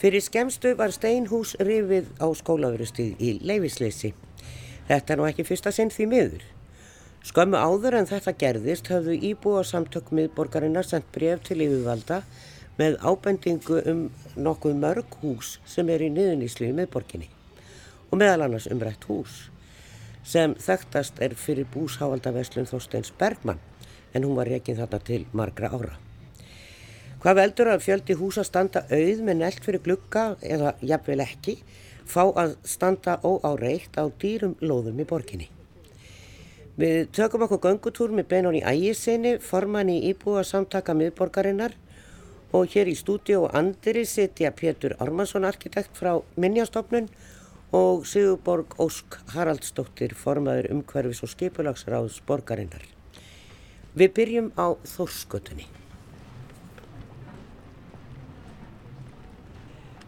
Fyrir skemstu var steinhús rifið á skólaverustíð í leifisleysi. Þetta er nú ekki fyrsta sinn því miður. Skömmu áður en þetta gerðist höfðu íbúa samtök miðborgarinnar sendt bref til yfirvalda með ábendingu um nokkuð mörg hús sem er í niðuníslu í miðborginni og meðal annars umrætt hús sem þekktast er fyrir búsháaldaveslun Þorsteins Bergmann en hún var reygin þarna til margra ára. Hvað veldur að fjöldi húsa standa auð með nelt fyrir glukka eða jafnvel ekki fá að standa óáreitt á dýrum lóðum í borginni. Við tökum okkur göngutúr með Benón í ægisinni, forman í íbúa samtaka miðborgarinnar og hér í stúdíu og andri sitja Pétur Ormansson arkitekt frá Minjastofnun og Sigurborg Ósk Haraldsdóttir formaður umhverfis og skipulagsráðs borgarinnar. Við byrjum á Þórskötunni.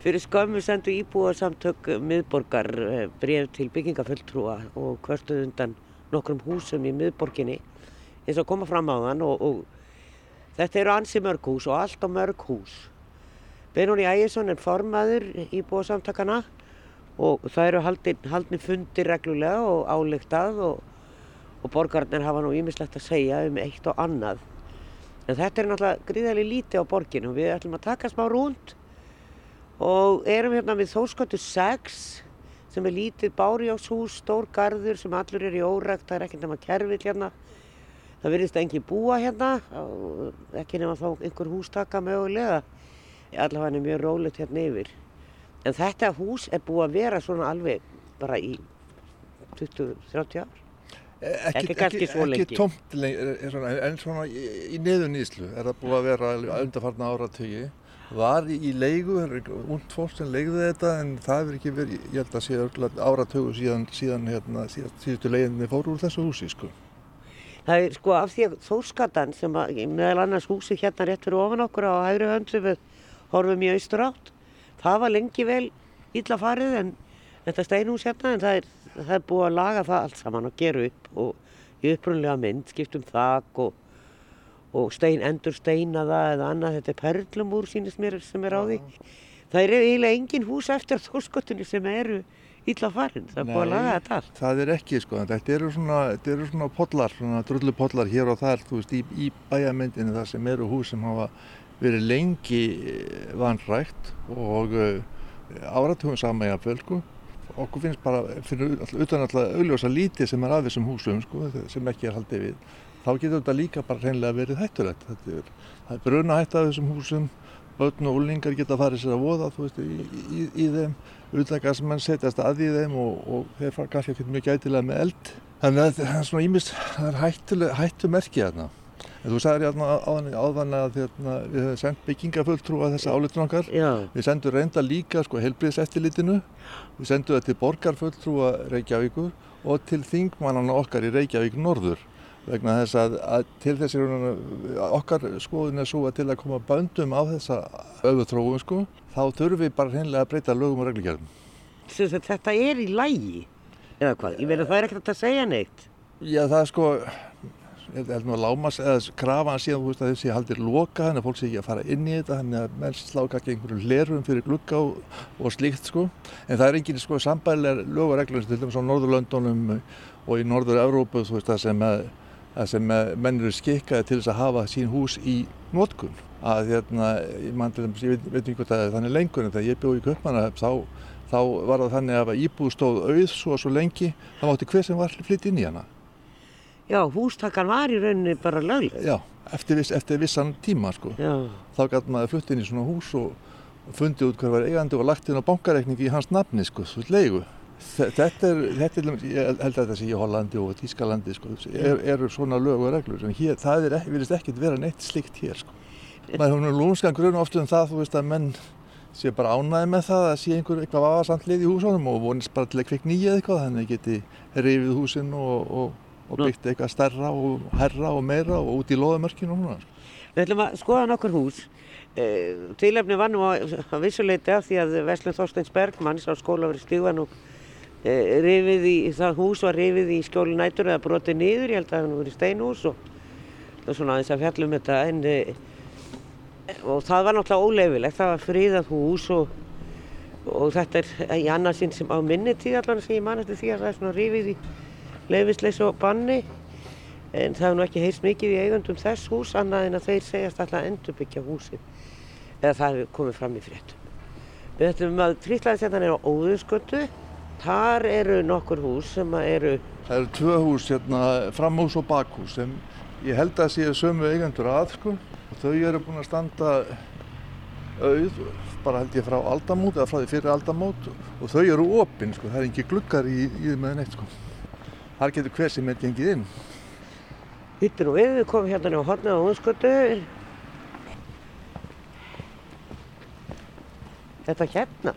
Fyrir skömmu sendu íbúarsamtök miðborgar eh, bref til byggingaföldtrúa og hverstuð undan nokkrum húsum í miðborginni eins og koma fram á þann og, og þetta eru ansi mörg hús og allt á mörg hús. Benóni Ægjesson er formaður íbúarsamtakana og það eru haldin, haldin fundir reglulega og álegtað og, og borgarnir hafa nú ímislegt að segja um eitt og annað. En þetta er náttúrulega gríðarlega lítið á borginu og við ætlum að taka smá rúnd og erum hérna við Þórskötu 6 sem er lítið bárjáshús, stór garður sem allur er í órækt, það er ekkert nema kerfill hérna. Það virðist engi búa hérna, ekki nema þá einhver hústaka mögulega. Allavega er mjög rólegt hérna yfir. En þetta hús er búið að vera svona alveg bara í 20-30 ár. Ekki, ekki. Ekki tomt lengi, en svona í, í neðunýslu er það búið að vera undarfarna áratögi var í leigu, út fólk sem leigði þetta en það hefur ekki verið, ég held að sé áratögu síðan, síðan hérna, síðustu leiginni fóru úr þessu húsi sko. Það er sko af því að þóskatan sem að meðal annars húsi hérna rétt fyrir ofan okkur á hægri hönd sem við horfum í austur átt, það var lengi vel illa farið en þetta steinhús hérna en það er, það er búið að laga það allt saman og gera upp og í upprunlega mynd skiptum þak og og stein, endur steinaða eða annað, þetta er perlumúr sínist mér sem er á því. Það er eiginlega engin hús eftir þóskottunni sem eru illa farin, það er búið að laga þetta allt. Það er ekki sko, þetta eru svona, þetta eru svona podlar, svona drullupodlar hér og þar, þú veist, í, í bæamyndinu það sem eru hús sem hafa verið lengi eh, vanrægt og uh, áratugum sama í að fölgu. Okkur finnst bara, fyrir utan alltaf augljósa lítið sem er af þessum húsum sko, sem ekki er haldið við þá getur þetta líka bara hreinlega verið hættulegt. Er, er bruna hætt af þessum húsum, börn og úlingar geta farið sér að voða veist, í, í, í þeim, útlækast mann setjast að í þeim og, og þeir fara kannski ekki mjög gætilega með eld. Þannig að það er svona ímist, það er hættumerkið þarna. Þú sagði hérna áðan að hérna, við hefum sendt byggingafulltrúa þessa álutun okkar. Já. Við sendum reynda líka sko, helbriðseftilitinu, við sendum það til borgarfulltrúa Reykjavíkur og til þingmannana okkar í Reykjavík norður vegna þess að, að til þessi okkar skoðin er svo að til að koma böndum á þessa öðutrófum sko, þá þurfum við bara hreinlega að breyta lögum og reglugjörðum. Þetta er í lægi, eða hvað? Ég verður það er ekkert að segja neitt. Já það er sko, ég held nú að lámas eða krafa hann síðan veist, að þessi haldir loka þannig að fólk sé ekki að fara inn í þetta þannig að menn sláka ekki einhverju lerum fyrir glugga og, og slíkt sko. En það er engin sko sambæðilega lög og reglur til dæmis á Norðurlöndunum og í Norður-Európu þú veist það sem að að sem menn eru skikkaði til þess að hafa sín hús í nótkun að hérna, ég, man, ég veit, veit ekki hvort það er þannig lengur en þegar ég bjóð í Köpmanahöfn þá, þá var það þannig að íbúð stóð auð svo og svo lengi þá mátti hver sem var flytt inn í hana. Já, hústakkan var í rauninni bara lögleg. Já, eftir, viss, eftir vissan tíma sko. Já. þá gæti maður flytt inn í svona hús og fundið út hver var eigandi og lagt inn á bankareikningi í hans nafni sko, svo leigu Þetta er, þetta er, ég held að þetta sé í Hollandi og Tískalandi sko, er, eru svona lög og reglur en hér, það er, vilist ekkert vera neitt slikt hér sko. maður er lúmskan grunn ofta um það, þú veist að menn sé bara ánæði með það að sé einhver eitthvað vafasamt lið í húsunum og vonist bara til að kvikk nýja eitthvað þannig geti reyfið húsinn og, og, og byggt eitthvað stærra og herra og meira og út í loðamörkinu og svona. Við ætlum að skoða nokkur hús. Eh, Tilefni var nú að vissuleita því að Veslun Þorsteins Bergmann sá skóla verið stíðan og rifið í, það hús var rifið í skjóli nætur eða brotið niður, ég held að það hefði verið steinhús og svona aðeins að fjallum þetta en e, og það var náttúrulega óleifilegt, það var fríðað hús og og þetta er í annarsinn sem á minni tíð allan sem ég man eftir því að það er svona rífið í leifisleis og banni en það er nú ekki heist mikið í eigundum þess hús annað en að þeir segjast alltaf endurbyggja húsin eða það er komið fram í fréttum. Við ætlum að trýtlaðisjarnan er á Óðurskötu. Þar eru nokkur hús sem eru, Það eru tvö hús, hérna, framhús og bakhús sem ég held að séu sömu eigendur að sko og þau eru búin að standa auð, bara held ég frá aldamót eða frá því fyrir aldamót og þau eru opinn sko, það er ekki gluggar í, í þeim með neitt sko. Þar getur hver sem er gengið inn. hittir nú við, við komum hérna á hornið á Óðurskötu. Þetta hérna,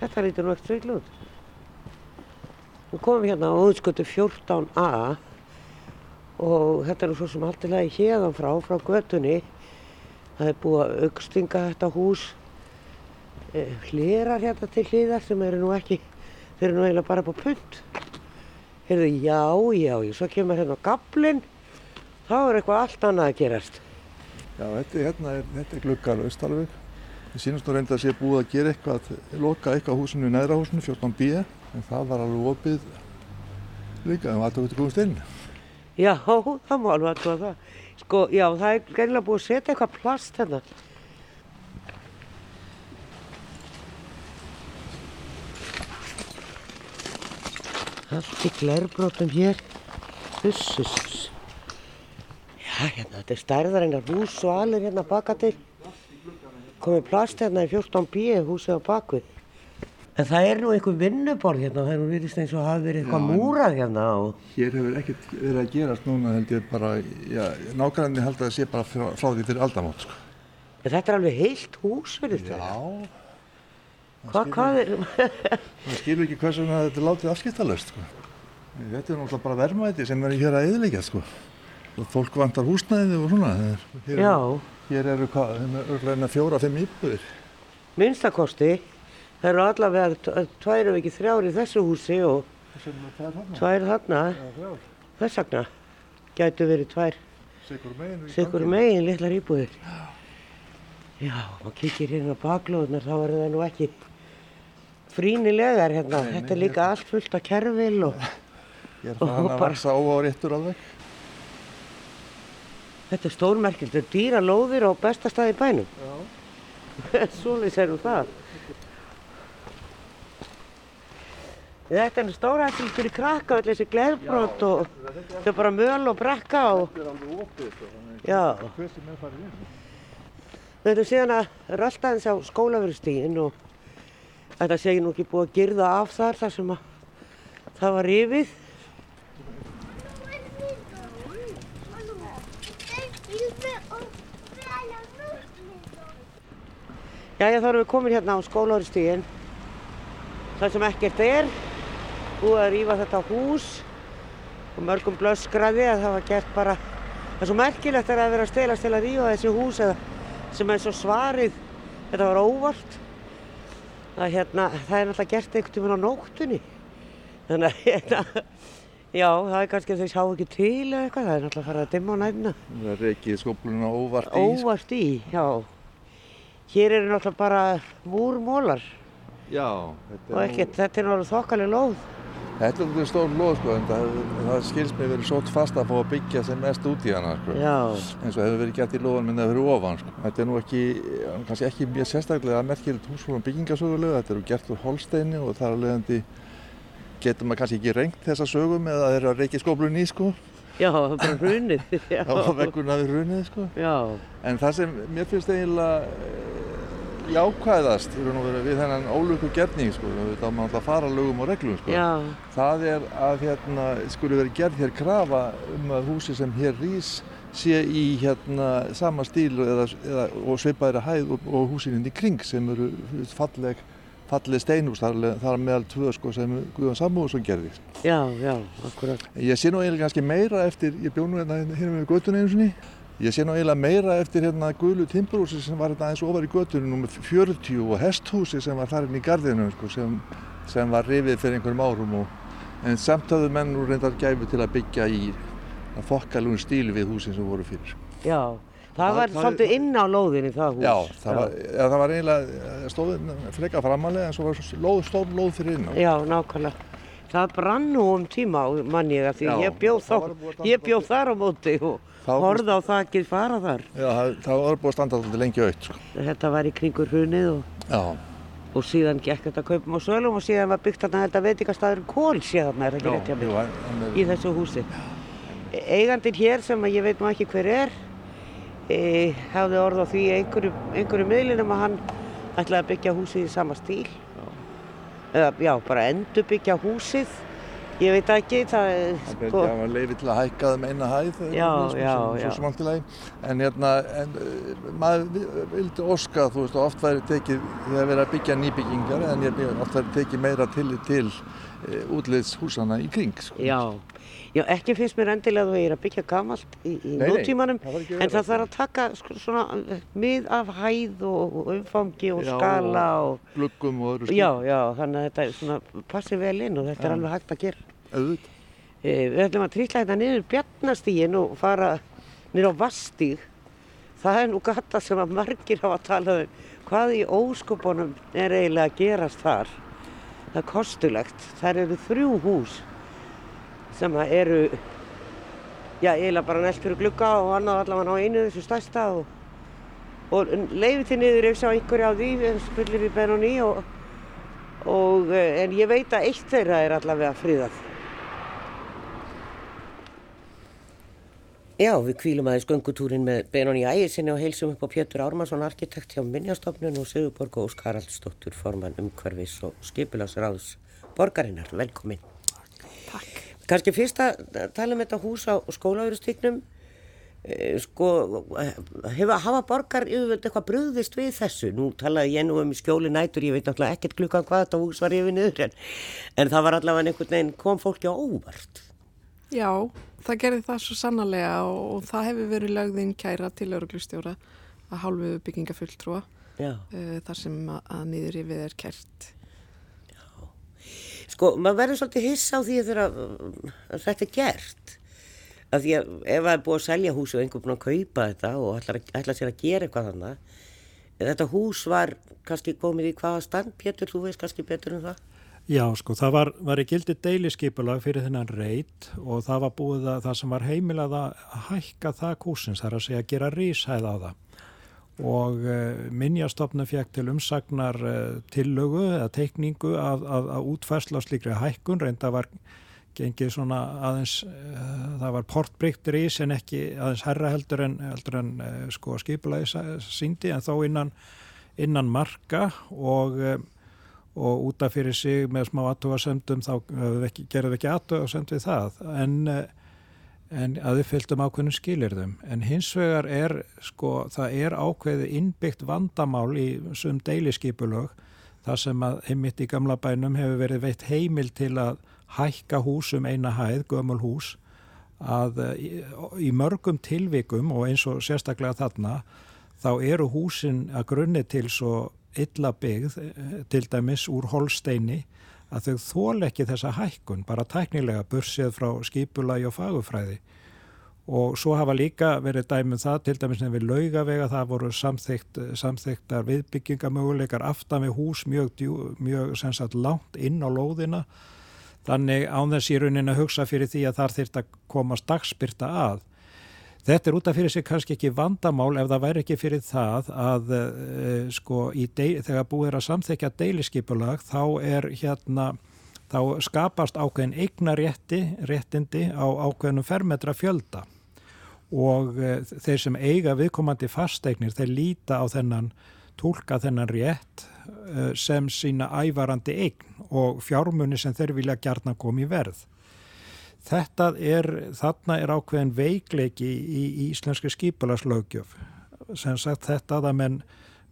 þetta lítur nú ekkert veiklu út. Við komum hérna á Óðurskötu 14a og þetta er nú svo sem alltilega hérðan frá, frá götunni. Það er búið að aukstinga þetta hús eh, hlirar hérna til hliðar sem eru nú ekki, þeir eru nú eiginlega bara á punt. Heyrðu, já, já, já, svo kemur hérna gaflinn, þá er eitthvað allt annað að gerast. Já, þetta, hérna þetta er gluggar austalveg. Það sínast nú reynda að sé búið að gera eitthvað, loka eitthvað húsinu í neðra húsinu, 14B, en það var alveg opið líka, en alltaf út í komast inn. Já, það má alveg aðtúa það. Sko, já, það er gærilega búið að setja eitthvað plast hérna. Allt í glerbrotum hér. Hussus. Já, hérna, þetta er stærðar einar hús og allir hérna baka til. Komið plast hérna í 14B húsið á bakvið. En það er nú einhver vinnuborð hérna, það er nú virðist eins og hafi verið eitthvað múrað hérna og... Hér hefur ekkert verið að gerast núna held ég bara, já, nákvæmni held að það sé bara frá, frá því fyrir aldamót, sko. En þetta er alveg heilt hús fyrir þetta. Já. Hvað, hvað er, Það skilur ekki hversu vegna þetta er látið afskiptalöst, sko. Þetta er náttúrulega bara verðmæti sem er hér að eðilegja, sko. Og fólk vantar húsnæði og svona. er- Hér, já, Hér eru hvað, örglega fjóra, fimm íbúðir. minnstakosti, það eru allavega tvær ef ekki þrjár í þessu húsi og það tvær þarna. þrjár. Þess vegna gætu verið tvær Sigur megin ganginum. megin litlar íbúðir. Já, maður kíkir hérna baklóðunar, þá eru það nú ekki frínilegar hérna. Nei, Þetta er líka allt fullt af kerfil og Ég er Og að vaksa á á réttur alveg. Þetta er stórmerkilt. Þetta er dýra lóðir á besta stað í bænum. Er nú það. Þetta er stórhættileg fyrir krakka, öll þessi glerbrot og þau bara möl og brekka og Þetta er alveg opið, sko. þannig að Hver sem er farið inn. Við ætlum síðan að rölda eins á skólaverustígin og þetta sé nú ekki búið að girða af þar þar sem að það var rifið. Jæja, þá erum við komin hérna á skólaverustígin. Það sem ekkert er, búið að rífa þetta hús og mörgum blöskraði að það var gert bara, það er svo merkilegt að það er að vera að stelast til að rífa þessi hús eða sem er svo svarið, þetta var óvart. Það, hérna, það er náttúrulega gert einhvern tímann á nóttunni. Þannig að hérna, já, það er kannski að þau sjá ekki til eða eitthvað, það er náttúrulega farið að dimma á nætuna. Það er reikið skóplunum óvart í. sko. Óvart í, já. Hér eru náttúrulega bara múrmólar Já. Þetta og ekkert, þetta er náttúrulega þokkaleg lóð. Þetta er alveg stór loð, sko, en það, það skils mér verið sótt fast að fá að byggja sem mest út í hana, sko. Já, eins og hefur verið gert í lóðan minna fyrir ofan sko. þetta er nú ekki, kannski ekki mjög sérstaklega merkilegt húsfólum byggingasögulega þetta eru gert úr holsteini og þar að leiðandi getur maður kannski ekki rengt þessa sögum eða þeir eru að reykja skóplun í sko já, það er bara hrunið. Já, á veggurna við runið sko já, en það sem mér finnst eiginlega jákvæðast og við þennan ólöku gerning sko þá má alltaf fara lögum og reglum sko það er að hérna skuli verið gerð hér krafa um að húsi sem hér rís sé í hérna sama stíl eða, eða, og svipaðri hæð og, og húsinin í kring sem eru falleg, falleg steinhús þar, þar meðal tvö sko sem Guðjón Samúðsson gerði. já, já, akkurat. Ég sé nú eiginlega kannski meira eftir, ég bjó nú hérna hérna með göttunni einu sinni, ég sé nú eiginlega meira eftir hérna Guðlu timburhúsi sem var hérna aðeins ofar í göttunni nummer 40 og hesthúsi sem var þar inn í gardinu sko sem, sem var rifið fyrir einhverjum árum og en samt hafðu menn nú reyndar gæfu til að byggja í að fokkalun stíl við húsin sem voru fyrir. Já, Það var svolítið inn á lóðinni það hús. Já, það var, ja, það var eiginlega stóðin freka framalega en svo var lóð, stór lóð fyrir inn á. Já, nákvæmlega. Það brann nú um tíma á manni því Já, ég bjóð, þá, ég bjóð þar á móti og Horfði á það ekki fara þar. Já, það, það var búið að standa alltaf lengi aukt, sko. Þetta var í kringur hrunið og, Já, og síðan gekk þetta kaupum og sölum og síðan var byggt þarna þetta veitingastæður Kól síðan er ekki rétt hjá mig í þessu húsi. Eigandinn hér sem ég veit nú ekki hver er e, hafði orð á því einhverju, einhverju miðlinum að hann ætlaði að byggja húsið í sama stíl. Eða já, bara endur byggja húsið. Ég veit ekki, það er sko, var leifið til að hækka þeim eina hæð, Já, sko, já, sem- já. svo sem allt í lagi. En hérna, en, uh, maður vi- vildi óska, þú veist, oft væri tekið, þegar verið að byggja nýbyggingar, en ég er oft væri tekið meira til, til uh, útliðs húsana í kring, sko. Já, já, ekki finnst mér endilega að þú er að byggja gamalt í, í það ekki að en það þarf að taka sko, svona eh, mið af hæð og, og umfangi og skala og, Gluggum og öðru já, já, þannig að þetta er svona, passi vel inn og þetta er alveg hægt að gera. Auðvitað. E, við ætlum að trýtla þetta niður bjarnastígin og fara niður á vastíg. Það er nú gata sem að margir hafa talað um hvað í óskupunum er eiginlega að gerast þar. Það er kostulegt. Það eru þrjú hús sem eru, já, eiginlega bara næst fyrir glugga og annað allavega á einu þessu stærsta og, og leiði til niður ef sjá einhverja á því, spillir í Benóni og, og, eh, en ég veit að eitt þeirra er allavega friðað. Já, við kvílum aðeins göngutúrin með Benóni Ægisinni og heilsum upp á Pétur Ármarsson, arkitekt hjá Minjastofnun og Sigurborg og Óskar Haraldsdóttur, formann umhverfis og skipilagsráðs borgarinnar. Velkomin. Takk. Kanski fyrst að tala um þetta hús á skólaverustíknum. Sko, hefur, hafa borgar yfirvöld eitthvað brugðist við þessu? Nú talaði ég nú um skjóli nætur, ég veit náttúrulega ekkert klukkan hvað þetta hús var yfir niður, en, en það var allavega einhvern veginn, kom fólki á óvart. Já, það gerði það svo sannarlega og, og það hefur verið lögðinn kæra til lauruglustjóra að hálfu byggingafulltrúa Já. uh, þar sem að, að niður yfir er kært. Sko, maður verður svolítið hissa á því þegar að, að þetta er gert. Af því að ef það er búið að selja húsi og einhver búin að kaupa þetta og ætlar, að- ætlar sér að gera eitthvað þannig, þetta hús var kannski komið í hvaða stand, Pétur, þú veist kannski betur um það? Já, sko, það var, var í gildi deiliskipulag fyrir þennan reit og það var búið að það sem var heimilað að hækka það kúsins, það er að segja að gera ríshæð á það. Og uh, minjastofnum fekk til umsagnar uh, tillögu eða teikningu að, að, að útfærsla slíkri hækkun, reynda var gengið svona aðeins, uh, það var portbyggt rís en ekki aðeins herra heldur en, heldur en sko skipulagi síndi en þó innan, innan marka og og útaf fyrir sig með smá aðtóasendum þá ekki, gerðum við ekki aðtóasend við það. En, en að við fylgdum ákveðnum skilirðum en hins vegar er sko það er ákveði innbyggt vandamál í sum deiliskipulög þar sem að heimitt í gamla bænum hefur verið veitt heimil til að hækka húsum eina hæð, gömul hús að í, í mörgum tilvikum og eins og sérstaklega þarna þá eru húsin að grunni til svo illa byggð til dæmis úr holsteini að þau þól ekki þessa hækkun bara tæknilega bursið frá skipulagi og fagufræði og svo hafa líka verið dæmið það til dæmis nefnir laugavega það voru samþygt, samþygtar viðbyggingamöguleikar aftan við hús mjög, mjög sagt, langt inn á lóðina. Þannig án þess í raunin að hugsa fyrir því að þar þýrt að komast dagspyrta að Þetta er út af fyrir sig kannski ekki vandamál ef það væri ekki fyrir það að uh, sko deil, þegar búið er að samþekja deiliskipulag þá er hérna þá skapast ákveðin eigna rétti, réttindi á ákveðinum fermetra fjölda og uh, þeir sem eiga viðkomandi fasteignir þeir líta á þennan tólka þennan rétt uh, sem sína ævarandi eign og fjármunni sem þeir vilja gjarna koma í verð. Þetta er, þarna er ákveðin veikleiki í, í íslenski skipulagslögjöf. Sem sagt þetta að menn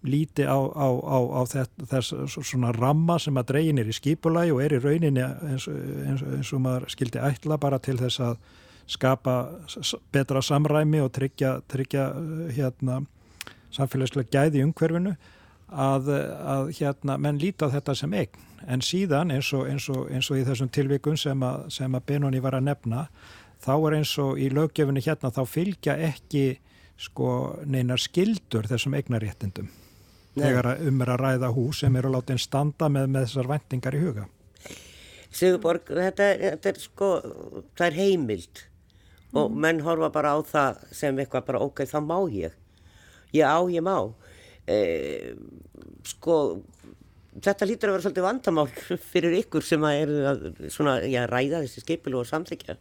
líti á, á, á, á þess, þess svona ramma sem að dregin er í skipulagi og er í rauninni eins, eins, eins og maður skildi ætla bara til þess að skapa betra samræmi og tryggja, tryggja hérna, samfélagslega gæði í umhverfinu að, að hérna, menn líti á þetta sem eign. En síðan eins og, eins og, eins og í þessum tilvikun sem að, sem að Benoni var að nefna, þá er eins og í löggefinni hérna þá fylgja ekki sko neina skildur þessum eignaréttindum þegar um er að ræða hús sem eru látið standa með, með þessar vendingar í huga. Sigurborg, þetta, þetta er sko, það er heimild og mm. menn horfa bara á það sem eitthvað bara ok, þá má ég. Ég á, ég má. E, sko, þetta lítur að vera svolítið vandamál fyrir ykkur sem að eru að svona, já, ræða þessi skipilu og samþykja.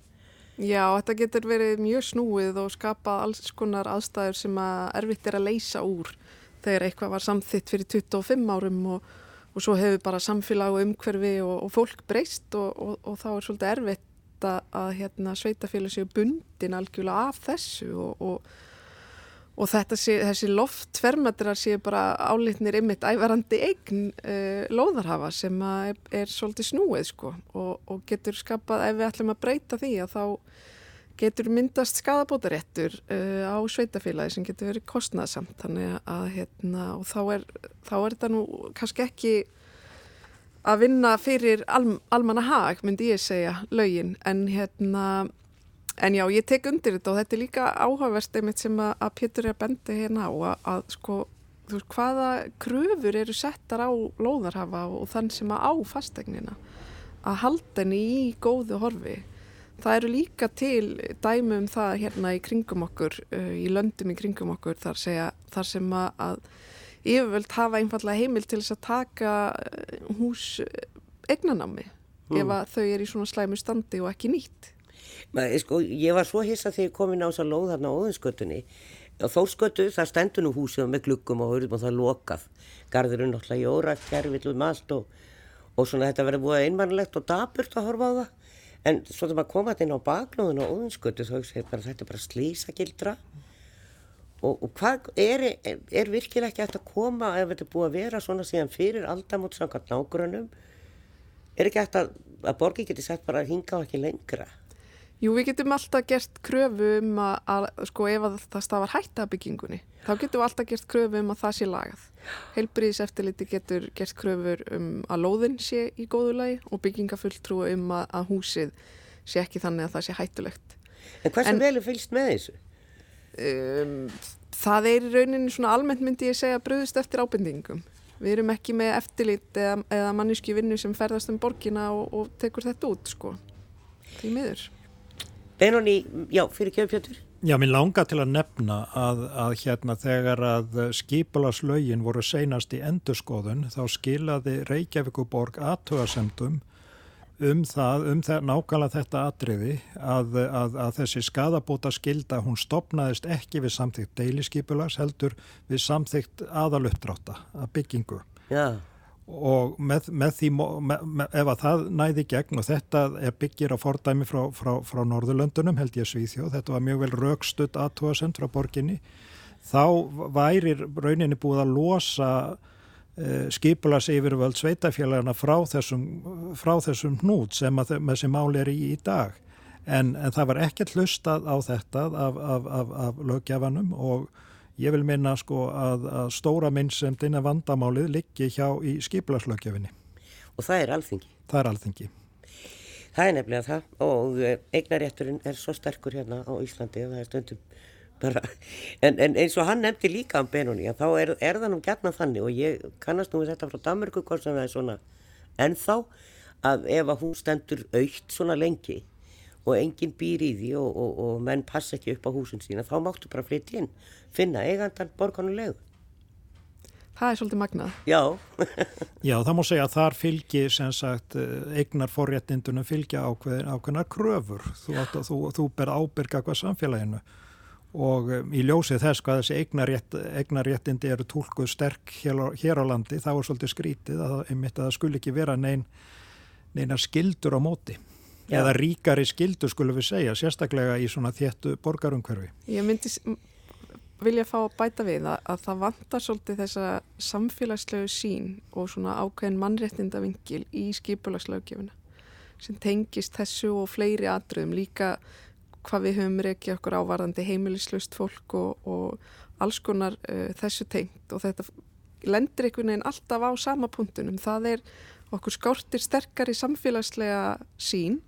Já, þetta getur verið mjög snúið og skapað alls konar aðstæður sem að erfitt er að leysa úr þegar eitthvað var samþitt fyrir 25 árum og, og svo hefur bara samfélag og umhverfi og, og fólk breyst og, og þá er svolítið erfitt að, að hérna, sveitafélag séu bundin algjörlega af þessu og þetta sé, þessi loftfermetrar séu bara álitnir ymitt ævarandi eign uh, lóðarhafa sem er, er svolítið snúið sko. Og getur skapað ef við ætlum að breyta því að þá getur myndast skadabótaréttur uh, á sveitafélagi sem getur verið kostnæðsamt þannig að hérna og þá er, þá er þetta nú kannski ekki að vinna fyrir al, almanna hag myndi ég segja lögin. En hérna en já ég tek undir þetta og þetta er líka áhugaverst einmitt sem að, að Pétur er að bendi hérna á að, að sko þú veist hvaða kröfur eru settar á lóðarhafa og þann sem að á fastegnina að halda henni í góðu horfi Það eru líka til dæmi um það hérna í kringum okkur, uh, í löndum í kringum okkur þar, segja, þar sem að, að yfirvöld hafa einfallega heimil til þess að taka uh, hús egnanámi mm. ef að þau er í svona slæmu standi og ekki nýtt. Sko, ég var svo hissa þegar ég kom inn á þess að lóð þarna á óðinskötunni og þórskötu það stendur nú húsið með glukkum og hörðum og það lokað. Garðurinn náttúrulega í órætt, kærvill um allt og, og svona þetta verður búið einmannlegt og daburt að horfa á það. En svo þegar maður komaði inn á baklóðun og óðinskötu þá er bara, þetta bara slísagildra og, og hvað er, er, er virkilega ekki eftir að koma ef þetta er búið að vera svona síðan fyrir aldamot samkvæmt nágrunum er ekki eftir að, að borgi geti sett bara að hinga á ekki lengra? Jú, við getum alltaf gert kröfu um að, að sko ef að það stafar hættabyggingunni, þá getum við alltaf gert kröfu um að það sé lagað. Heilbriðis eftirliti getur gert kröfur um að lóðin sé í góðu lagi og byggingafulltrú um að, að húsið sé ekki þannig að það sé hættulegt. En hversu vel er fylgst með þessu? Um, það er í rauninni svona almennt myndi ég segja bröðust eftir ábendingum. Við erum ekki með eftirlit eða, eða manniski vinnu sem ferðast um borgina og, og tekur þetta út sko. Því miður. Benóni, já, fyrir kjöfjötur. Já, mér langar til að nefna að, að hérna þegar að skipulaslaugin voru seinast í endurskoðun þá skilaði Reykjavíkuborg aðtöðasemdum um það, um það, nákvæmlega þetta atriði að, að, að þessi skadabóta skilda, hún stopnaðist ekki við samþygt deiliskipulas heldur við samþygt aðaluppdráta að byggingu. Já og með, með því með, með, ef að það næði gegn og þetta byggir á fordæmi frá, frá, frá Norðurlöndunum held ég Svíþjóð, þetta var mjög vel raukstutt aðtóasend frá borginni þá væri rauninni búið að losa eh, skipulas yfirvöld sveitafélagana frá þessum, frá þessum hnút sem að þessi máli er í í dag. En, en það var ekkert hlustað á þetta af, af, af, af lögjafanum og Ég vil minna sko að, að stóra minnsemdina vandamálið liggi hjá í skiplaslögjafinni. Og það er alþingi? Það er alþingi. Það er nefnilega það og eh, eignarétturinn er svo sterkur hérna á Íslandi og það er stundum bara, en, en eins og hann nefndi líka um Benóni að þá er, er það nú gætna þannig og ég kannast nú við þetta frá Danmarku hvort sem það er svona ennþá að ef að hún stendur aukt svona lengi og enginn býr í því og, og, og menn passa ekki upp á húsin sína þá máttu bara flytja inn, finna eigandan borgarnulegu. Það er svolítið magnað. Já. Já, það má segja að þar fylgi sem sagt eignar forréttindunum fylgja ákveðin, ákveðinar kröfur. Þú, þú, þú ber ábyrga hvað samfélaginu og um, í ljósið þess hvað þessi eignarétt, eignaréttindi eru tólkuð sterk hér á, hér á landi þá er svolítið skrítið að, að það skul ekki vera nein, neina skildur á móti. Já. eða ríkari skildu skulum við segja, sérstaklega í svona þéttu borgarumhverfi. Ég myndi vilja fá að bæta við að, að það vantar svolítið þessa samfélagslegu sín og svona ákveðin mannréttinda vingil í skipulagslaugjöfuna sem tengist þessu og fleiri atriðum líka hvað við höfum reykja okkur ávarðandi heimilislust fólk og, og alls konar uh, þessu tengt og þetta lendir einhvern veginn alltaf á sama punktunum. Það er okkur skórtir sterkari samfélagslega sín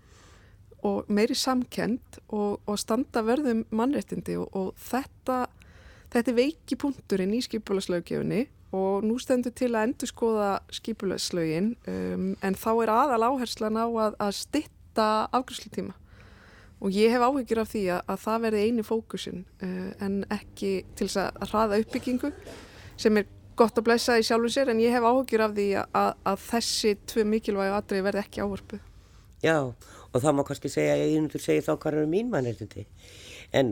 og meiri samkend og, og standa verðum mannréttindi og, og þetta þetta er veiki punkturinn í skipulaslöggefinni og nú stendur til að endur skoða skipulaslögin um, en þá er aðal áherslan á að, að stitta afgjörslutíma og ég hef áhyggjur af því að, að það verði eini fókusin uh, en ekki til þess að hraða uppbyggingu sem er gott að blessa í sjálfum sér en ég hef áhyggjur af því að, að þessi tvö mikilvægu aðrið verði ekki áhörpuð. Já, og það má kannski segja að ég undur segja þá hvað eru mín mannreitindi. En,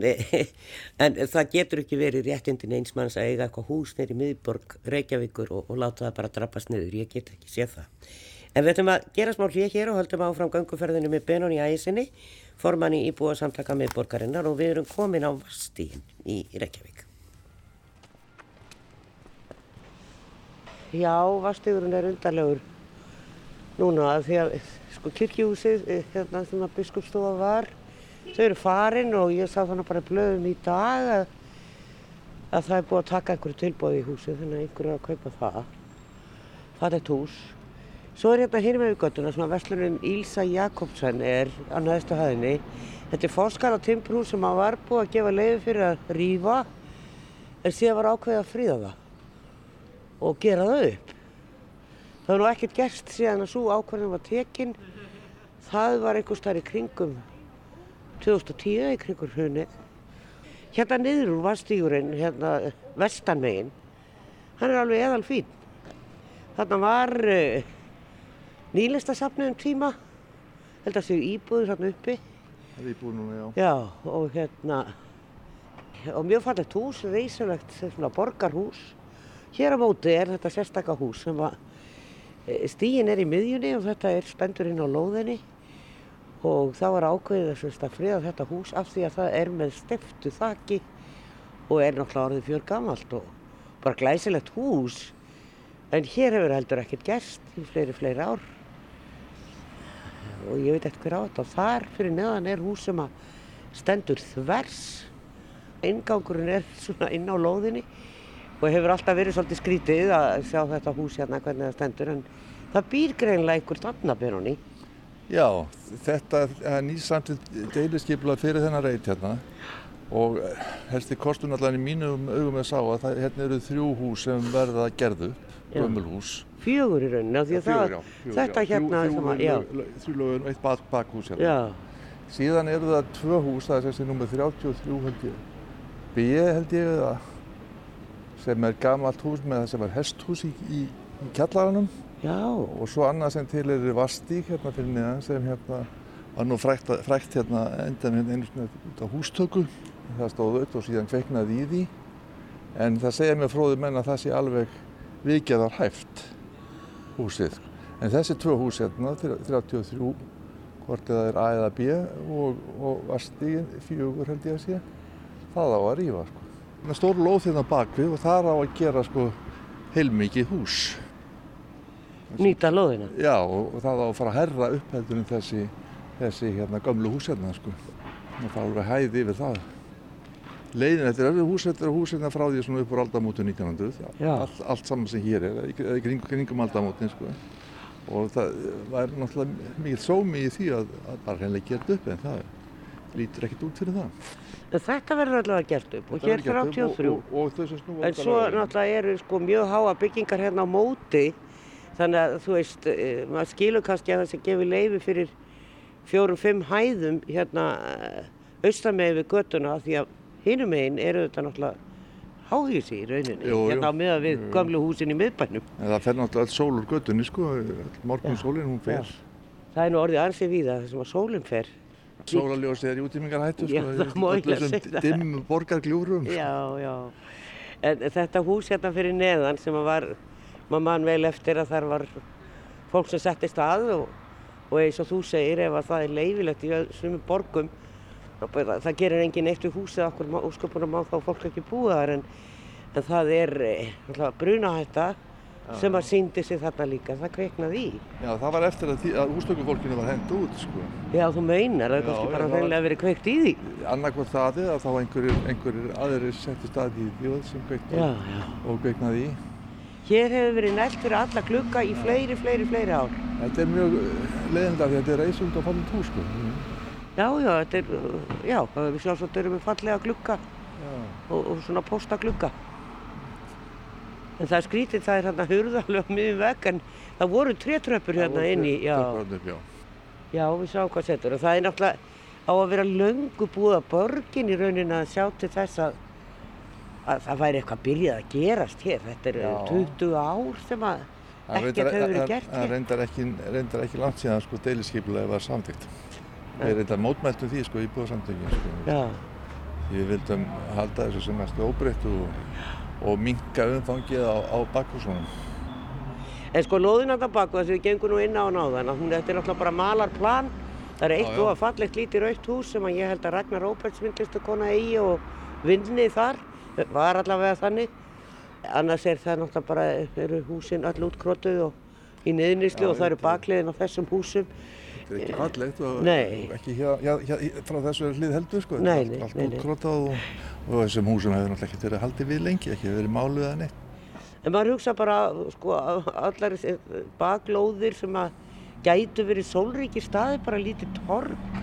en það getur ekki verið réttindin eins manns að eiga eitthvað hús neyri miðborg Reykjavíkur og, og láta það bara drabbast niður. Ég get ekki séð það. En við ætlum að gera smá hlýja hér og höldum áfram ganguferðinu með Benón í æsinni, formanni í búa samtaka miðborgarinnar og við erum komin á Vastín í Reykjavík. Já, Vastíðurinn er undarlegur núna því að sko kirkjúsið eh, hérna sem að biskupstofa var þau eru farin og ég sá þannig bara blöðum í dag að, að það er búið að taka einhverju tilbóð í húsið þannig að einhverju er að kaupa það. Það er þetta hús. Svo er hérna hér með auðgötuna sem að vestlunum Ílsa Jakobsen er á næðstu hæðinni. Þetta er fórskar á timbrús sem að var búið að gefa leiði fyrir að rýfa en síðan var ákveðið að fríða það og gera það upp Það var nú ekkert gerst síðan að svo ákvarðin var tekinn. Það var einhver starf í kringum 2010 í kringur hrunið. Hérna niður úr var stígurinn, hérna vestanmegin. Hann er alveg eðal fín. Þarna var uh, nýlistasafnið um tíma. Held að séu íbúður hérna uppi. Það er íbúður núna, já. Já, og hérna, og mjög fallegt hús, reysilegt svona borgarhús. Hér á móti er þetta sérstakka hús sem var Stígin er í miðjunni og þetta er stendur inn á lóðinni. Og þá var ákveðið að friða þetta hús af því að það er með steftu þakki og er náttúrulega orðið fjör gammalt og bara glæsilegt hús. En hér hefur heldur ekkert gerst í fleiri, fleiri ár. Og ég veit hver á þetta. Og þar fyrir neðan er hús sem að stendur þvers. Ingangurinn er svona inn á lóðinni og hefur alltaf verið svolítið skrítið að sjá þetta hús hérna hvernig það stendur en það býr greinlega einhver tannabirunni. Já, þetta er nýsamtitt deiliskeipla fyrir þennan reyt hérna og helsti kostun allan í mínum augum að sá að það, hérna eru þrjú hús sem verða gerðu, gömulhús. Fjögur í rauninni, af því að Fjögur, það, já, fjögur, þetta hérna Þrjú- sem að, þrjú já, Þrjú lögur og eitt bak, bakhús hérna. já, Síðan eru það tvö hús, það er þessi nummer 33 held ég, B held ég eða sem er gamalt hús með það sem er hesthús í, í, í kjallaranum. Já, og svo annað sem til er vastík hérna fyrir neðan sem hérna var nú frækt, frækt hérna endan hérna einu svona út á hústöku. Það stóð auðvitað og síðan kveiknaði í því. En það segja mér fróði menn að það sé alveg vikjaðar hæft húsið en þessi tvö hús hérna 33 hvort eða er A eða B og, og vastíkin fjögur held ég að sé það á að rífa sko. Er stór lóð hérna bakvið og það á að gera sko heilmikið hús nýta lóðina. Já, og, það á að fara að herra upp heldur en þessi, þessi hérna gömlu hús hérna, sko. Það fara alveg hæði yfir það. Leiðin, þetta er öfrið hús, þetta er hús hérna frá því svona upp úr aldamótu 1900. Já. Allt, allt saman sem hér er, eða kringum aldamótin, sko. Og það var náttúrulega mikið sómi í því að, að bara hreinlega geta upp, en það lítur ekkert út fyrir það. Þetta verður allavega gert upp og hér verður gert upp 33. Og, og, og En svo náttúrulega eru sko mjög háa byggingar hérna á móti þannig að þú veist, eh, maður skilur kannski að það sem gefur leifi fyrir fjórum, fimm hæðum hérna austamegi við göttuna því að hinum megin eru þetta náttúrulega háhísi í rauninni, Jú, hérna á meða við gömlu húsin í miðbænum. En það fer náttúrulega öll sól úr göttunni, sko, morgun sólinn hún fer. Það er nú orðið ansið víða þessum að sólinn fer. Sólaljósið er í útrýmingarhættu, Já, sko, það í það. dimmum borgargljúrum. sko. Já, já. En þetta hús hérna fyrir neðan sem var, maður mann vel eftir að þar var fólk sem settist að og, og eins og þú segir ef að það er leifilegt í svömu borgum bara- það gerir engin eitt við húsið okkur úsköpunum má þá fólk ekki búa þar en, en það er eh, brunahætta sem að síndi sig þarna líka, það kveiknaði í. Já, það var eftir að, að hústökufólkinu var hend út, sko. Já, þú meinar, það er Já, kannski bara það hreinlega verið kveikt í því. Annarkvæmt það eða þá einhverjir, einhverjir aðrir settu stað í því sem kveiknaði Já, já. og kveiknaði í. Hér hefur verið nælt fyrir alla glugga í fleiri, fleiri, fleiri ár. Þetta er mjög leðinlega því að þetta er reysund og fallin hús, sko. Já, já, þetta er, já, við sjálfsagt erum við fallega glugga og, og svona postaglugga. En það er skrítið, það er hérna hurðarlega miðjum vegg en það voru trétröppur hérna inni, já. Tröpparnir upp, já. Já, við sáum hvað setur og það er náttúrulega á að vera löngu búið að borgin í rauninni að sjá til þess að, að það væri eitthvað byrjað að gerast hér. Þetta er Já. 20 ár sem að Það ekkert hefur verið það- gert Það hér. reyndar ekki, reyndar ekki langt síðan sko deiliskeipulagi var samtíkt. Við reyndar mótmæltum því sko íbúðarsamtökin sko. Já, Við vildum halda þessu sem mest óbreytt og, og minka umfangið á, á bakhúsunum. en sko það baku þess að við gengum nú inn á á þann að hún þetta er náttúrulega bara malarplan. Það er eitt já. og fallegt lítið rautt hús sem að ég held að Ragnar Róberts myndlistu kona eigi og vinni þar. Var allavega þannig. Annars er það náttúrulega bara, eru húsin öll útkrotuð og í niðurníslu og það eru bakliðin á þessum húsum. Þetta er ekki fallegt og ekki hér, hér, hér, frá þessu hlið heldur sko. Nei, nei, allt, útkrotað og, og þessum húsum hefur náttúrulega ekki verið haldið við lengi, ekki verið máluð eða neitt. En maður hugsa bara, sko, allar baklóðir sem að gætu verið sólríkir staði, bara lítið torg.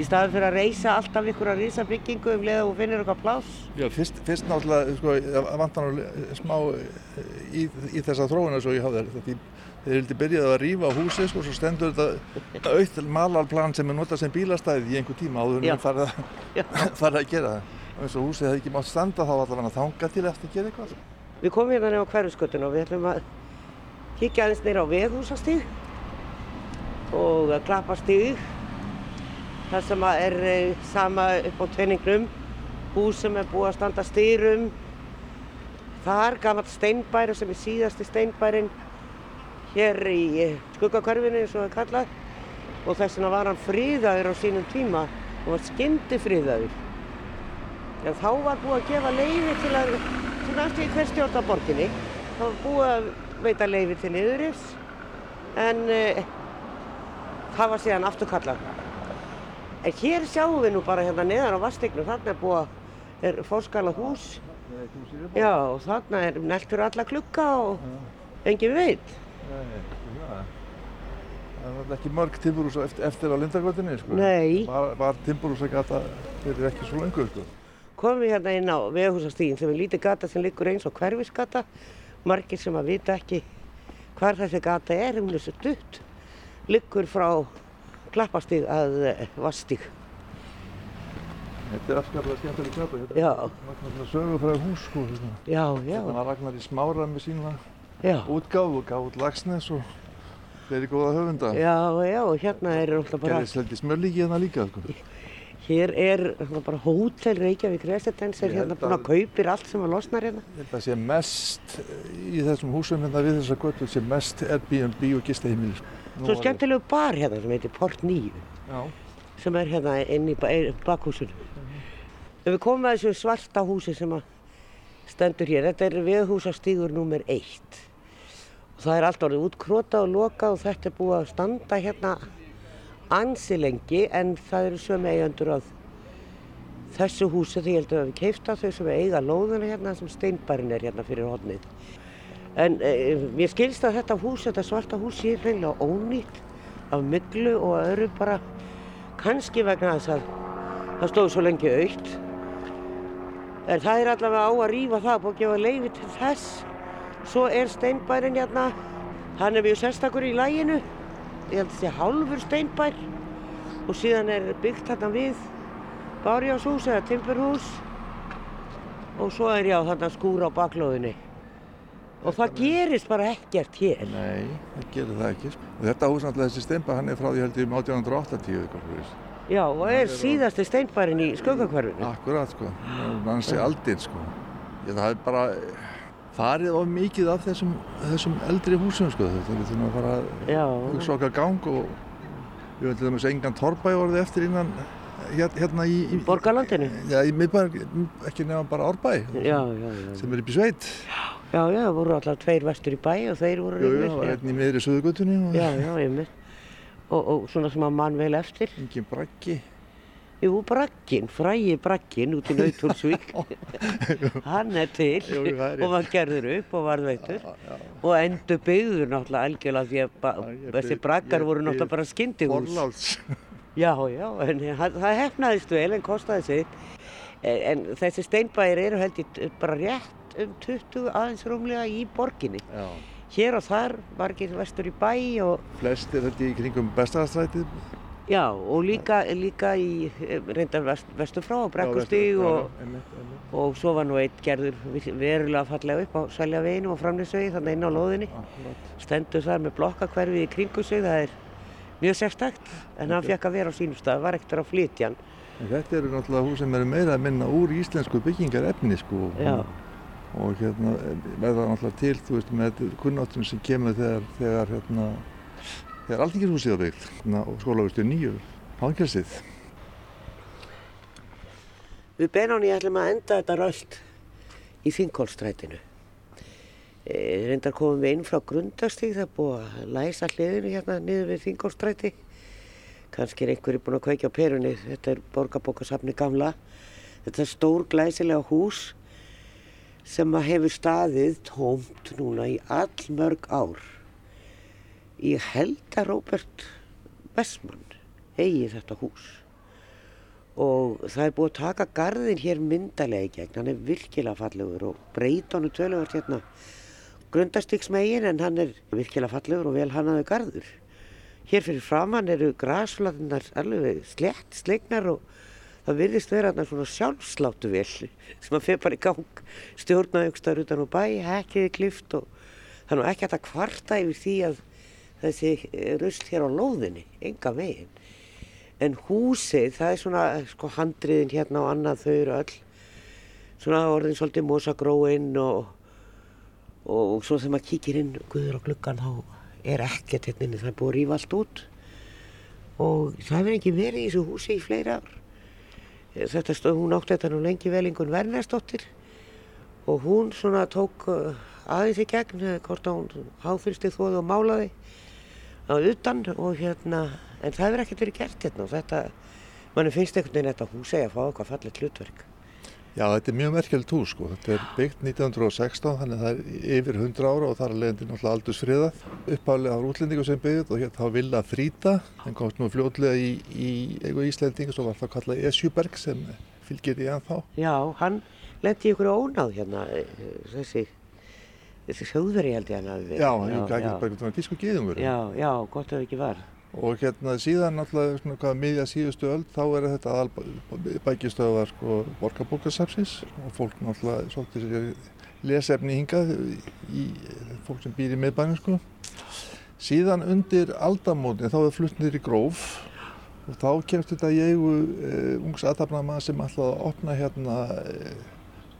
Í staði fyrir að reysa alltaf ykkur að reysa byggingu um leið og finnir eitthvað pláss. Já, fyrst, fyrst náttúrulega, sko, vantar nú smá í, í þessa þróuna svo ég hafði þetta. Þeir vildi byrjaði að rífa húsið, sko, svo stendur þetta aukt malarplan sem er notað sem bílastæði í einhver tíma áður en við farið að, að gera það. Og eins og húsið hefði ekki mátt standa þá allavega þangað til eftir að gera eitthvað. Við komum hérna nefn á hverfiskötun og við ætlum að kíkja aðeins neyra á veghúsastíg og að klappa stíg. Það sem að er eh, sama upp á tvenningnum, hús sem er búið að standa stýrum. Þar gammalt steinbæri sem er síðasti steinbærin hér í eh, skuggakörfinu eins og það er kallað. Og þess vegna var hann friðaður á sínum tíma. Og var skyndi friðaður. En þá var búið að gefa leiði til að, sem eftir í hver stjórn á borginni, þá var búið að veita leiði til niðuris, en uh, það var síðan afturkallað. En hér sjáum við nú bara hérna neðan á vastegnum, þarna er búið að, er fórskala hús, já, og þarna er neltur alla klukka og engin veit. Það er náttúrulega ekki mörg timburhús eftir, eftir á Lindagötunni, sko. Nei. Var, var timburhús að gata fyrir ekki svo lengur, sko. Komum við hérna inn á vegahúsastígin sem er lítið gata sem liggur eins og hverfisgata. Margir sem að vita ekki hvar þessi gata er, hún er svo dutt. Liggur frá klappastíg að eh, vastíg. Þetta er afskaplega skemmtileg gata. Þetta Já. er náttúrulega sögufræð hús, sko. Þetta Já, Þetta já, var Ragnar í smára með sína Já. útgáfu, gaf út Lagsnes og fleiri góða höfunda. Já, já, og hérna er alltaf bara... Gerðist held í smörlíki hérna líka, sko. Hér er hérna bara hótel Reykjavík Residence, er hérna búin að, að kaupir allt sem að losnar hérna. Ég held að sé mest í þessum húsum hérna við þessa götu, sé mest Airbnb og gistahimil. Sko. Svo skemmtilegu bar hérna sem heitir Port 9, já. sem er hérna inn í bakhúsinu. Mm. Ef við komum að þessu svarta húsi sem að stendur hér, þetta er viðhúsastígur nummer 1 það er allt orðið útkrota og loka og þetta er búið að standa hérna ansi lengi en það eru sömu eigendur að þessu húsi því ég held að við keifta þau sem eiga lóðuna hérna sem steinbærin er hérna fyrir hodnið. En e, mér skilst að þetta hús, þetta svarta hús sé reynilega ónýtt af myglu og öðru bara kannski vegna þess að það stóð svo lengi aukt. En það er allavega á að rýfa það, að gefa leiði til þess. Svo er steinbærin hérna, hann er mjög sérstakur í læginu. Ég held að þetta sé hálfur steinbær og síðan er byggt hérna við bárjáshús eða timburhús og svo er já þarna skúr á baklóðinni. Og það gerist bara ekkert hér. Nei, það gerir það ekki. sko. Og þetta hús náttúrulega þessi steinba hann er frá því held ég um 1880 eitthvað fyrir þess. Já, og er síðasti steinbærin í skuggakvarfinu. Akkurat sko, hann sé aldinn sko. Ég, það er bara farið of mikið af þessum, þessum eldri húsum sko. Þetta við þurfum að fara að Já, hugsa okkar gang og við höfum til dæmis engan torrbæ orðið eftir innan hér- hérna í, í borgarlandinu. Já, í miðbæðar, ekki nefna bara árbæ Já, já, já. sem er upp í sveit. Já, já, það voru alltaf tveir vestur í bæ og þeir voru Jú, var einn í miðri suðugutunni og Já, já, einmitt. Og, og svona sem að mann vel eftir. engin braggi. Jú, Bragginn, frægi Bragginn út í Nauthólsvík. Hann er til Jú, er og var gerður upp og varðveitur. Og endur byggður náttúrulega algjörlega því að þessi braggar voru náttúrulega bara skyndihús. Forláts. Já, já, en það hefnaðist vel en kostaði sitt. En, þessi steinbæir eru held ég bara rétt um 20 aðeins rúmlega í borginni. Já. Hér og þar, margir vestur í bæ og Flestir held ég í kringum bestastrætið. Já, og líka, líka í eh, reyndar vest, vestur frá og brekkustíg og, og svo var nú eitt gerður verulega fallega upp á Sæljaveginu og framlýsvegi þannig inn á. Akkurat. Stendur þar með blokkakverfið í kringu sig, það er mjög sérstakt en hann fekk að vera á sínum stað, var ekkert að flytja hann. En þetta eru náttúrulega hús sem eru meira að minna úr íslensku byggingarefni sko. Já. Og hérna verða náttúrulega til, þú veist, með kunnáttunum sem kemur þegar, þegar hérna, þegar Alþingishúsið var byggt og skólavistu nýju, hangelsið. Við Benóni ætlum að enda þetta röld í Þingólstrætinu. E, reyndar komum við inn frá grundastíg, það er búið að læsa hliðinu hérna niður við Þingólstræti. Kannski er einhverju búin að kveikja á perunni, þetta er borgarbókasafni gamla. Þetta er stór glæsilega hús sem hefur staðið tómt núna í all mörg ár. Ég held að Róbert Westman eigi þetta hús. Og það er búið að taka garðin hér myndalega í gegn, hann er virkilega fallegur og breyta honum töluvert hérna. Grundastygsmegin en hann er virkilega fallegur og vel hannaðu garður. Hér fyrir framann eru grasflatinnar alveg slett, slegnar og það virðist vera þarna svona sjálfsláttu vel sem að fyrir bara í gang stjórnaði ykkur staður utan á bæ, hekkiði klift og það nú ekki að kvarta yfir því að þessi rusl hér á lóðinni, enga veginn. En húsið, það er svona sko handriðin hérna og annað þau eru öll svona orðin svolítið mosagróin og, og, og svo þegar maður kíkir inn guður á gluggan þá er ekkert hérna inni, það er búið að rífa allt út og það hefur ekki verið í þessu húsi í fleiri ár. Þetta stóð, hún átti þetta nú lengi vel einhvern verðnestóttir og hún svona tók uh, aðeins í gegn, eh, hvort að hún háfyrsti þóði og málaði á utan og hérna, en það hefur ekkert verið gert hérna og þetta, manni finnst einhvern veginn þetta hús eigi að fá eitthvað fallet hlutverk. Já, þetta er mjög merkjöld hús sko. Þetta er byggt 1916, þannig að það er yfir 100 ára og það er leiðandi náttúrulega aldursfriðað. Uppálega á útlendingu sem byggðið og hérna þá vilja þrýta, en komst nú fljótlega í, í eigu Íslendingu sem var það kallað Esjuberg sem fylgir í ennþá. Já, hann lendi ykkur ónáð hérna, eh, þessi, þessi sjóðveri held ég hann að við. Já, hann er ekki bara veginn tísku gíðungur. Já, já, gott að það ekki var. Og hérna síðan náttúrulega svona hvað miðja síðustu öll þá er þetta bækistöðar sko borgarbókarsafsins og fólk náttúrulega svolítið sér lesefni hingað í fólk sem býr í miðbænum sko. Síðan undir aldamótin þá er fluttnir í gróf og þá kemst þetta í eigu uh, ungs aðtapnamann sem ætlaði að opna hérna uh,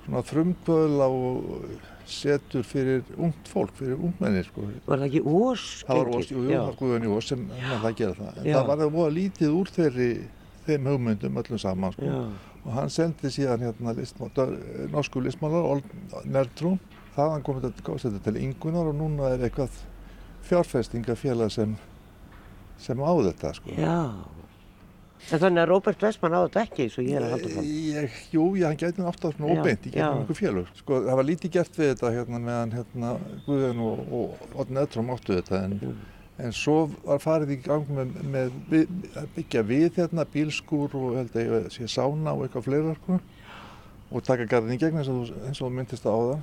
svona frumkvöðla og setur fyrir ungt fólk, fyrir ungmennir sko. Var það ekki ós? Það var Ós, jú, jú, það var Guðan í Ós sem hann ætlaði að gera það. En Já. það var það voða lítið úr þeirri, þeim hugmyndum öllum saman sko. Já, Og hann sendi síðan hérna listmál, norsku listmálar, Nerdrún. Þaðan kom þetta, komst þetta til yngunar og núna er eitthvað fjárfestingafélag sem, sem á þetta sko. já. En þannig að Róbert Westman á þetta ekki, svo ég er að halda fram. Ég, jú, já, hann gæti nátt á svona óbeint í gegnum einhver félög. Sko, það var lítið gert við þetta hérna meðan hérna Guðan og, og Otn Edróm áttu þetta en, en svo var farið í gang með, með við, að byggja við hérna bílskúr og held að ég sé sána og eitthvað fleira sko og taka garðin í gegn eins og, þú- eins og myndist á það.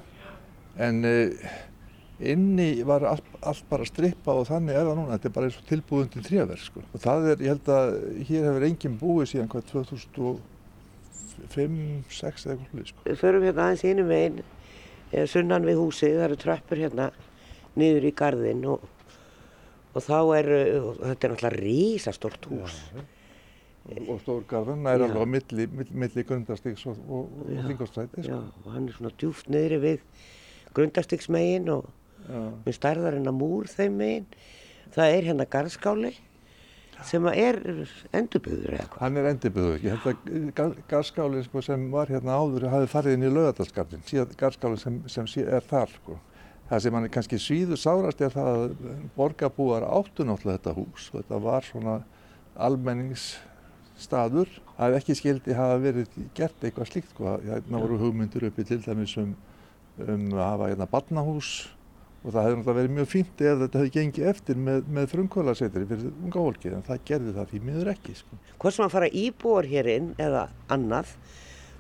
En uh, inni var allt, allt bara strippað og þannig er það núna. Þetta er bara eins og tilbúðum til tréverk sko. Og það er, ég held að hér hefur enginn búið síðan hvað 2000 5, 6 eða eitthvað sko. Við förum hérna aðeins innum veginn, eða sunnan við húsið, það eru tröppur hérna niður í garðinn og, og þá er, og þetta er náttúrulega rísastort hús. og stórgarðan nær Já. alveg á milli, milli, grundarstíks og, og, og Já. Já, sko. og hann er svona djúft niðri við grundastiksmegin og Með stærðar en að múr þeim megin. Það er hérna garðskáli sem er hvað. Hann er endurbyggður, ég held að gar- garðskáli sko, sem var hérna áður hafi farið inn í laugadalsgarðin, síðan garðskáli sem, sem er þar sko. Það sem hann er kannski svíður sárast er það að borgarbúar áttu náttúrulega þetta hús og þetta var svona almenningsstaður að ekki skildi hafa verið gert eitthvað slíkt sko. Hérna voru hugmyndir uppi til dæmis um, um að hafa hérna barnahús og það hefði náttúrulega verið mjög fínt ef þetta hefði gengið eftir með, með frumkvölarsetri fyrir unga fólki en það gerði það því miður ekki sko. Hvort sem að fara íbúar hér inn eða annað,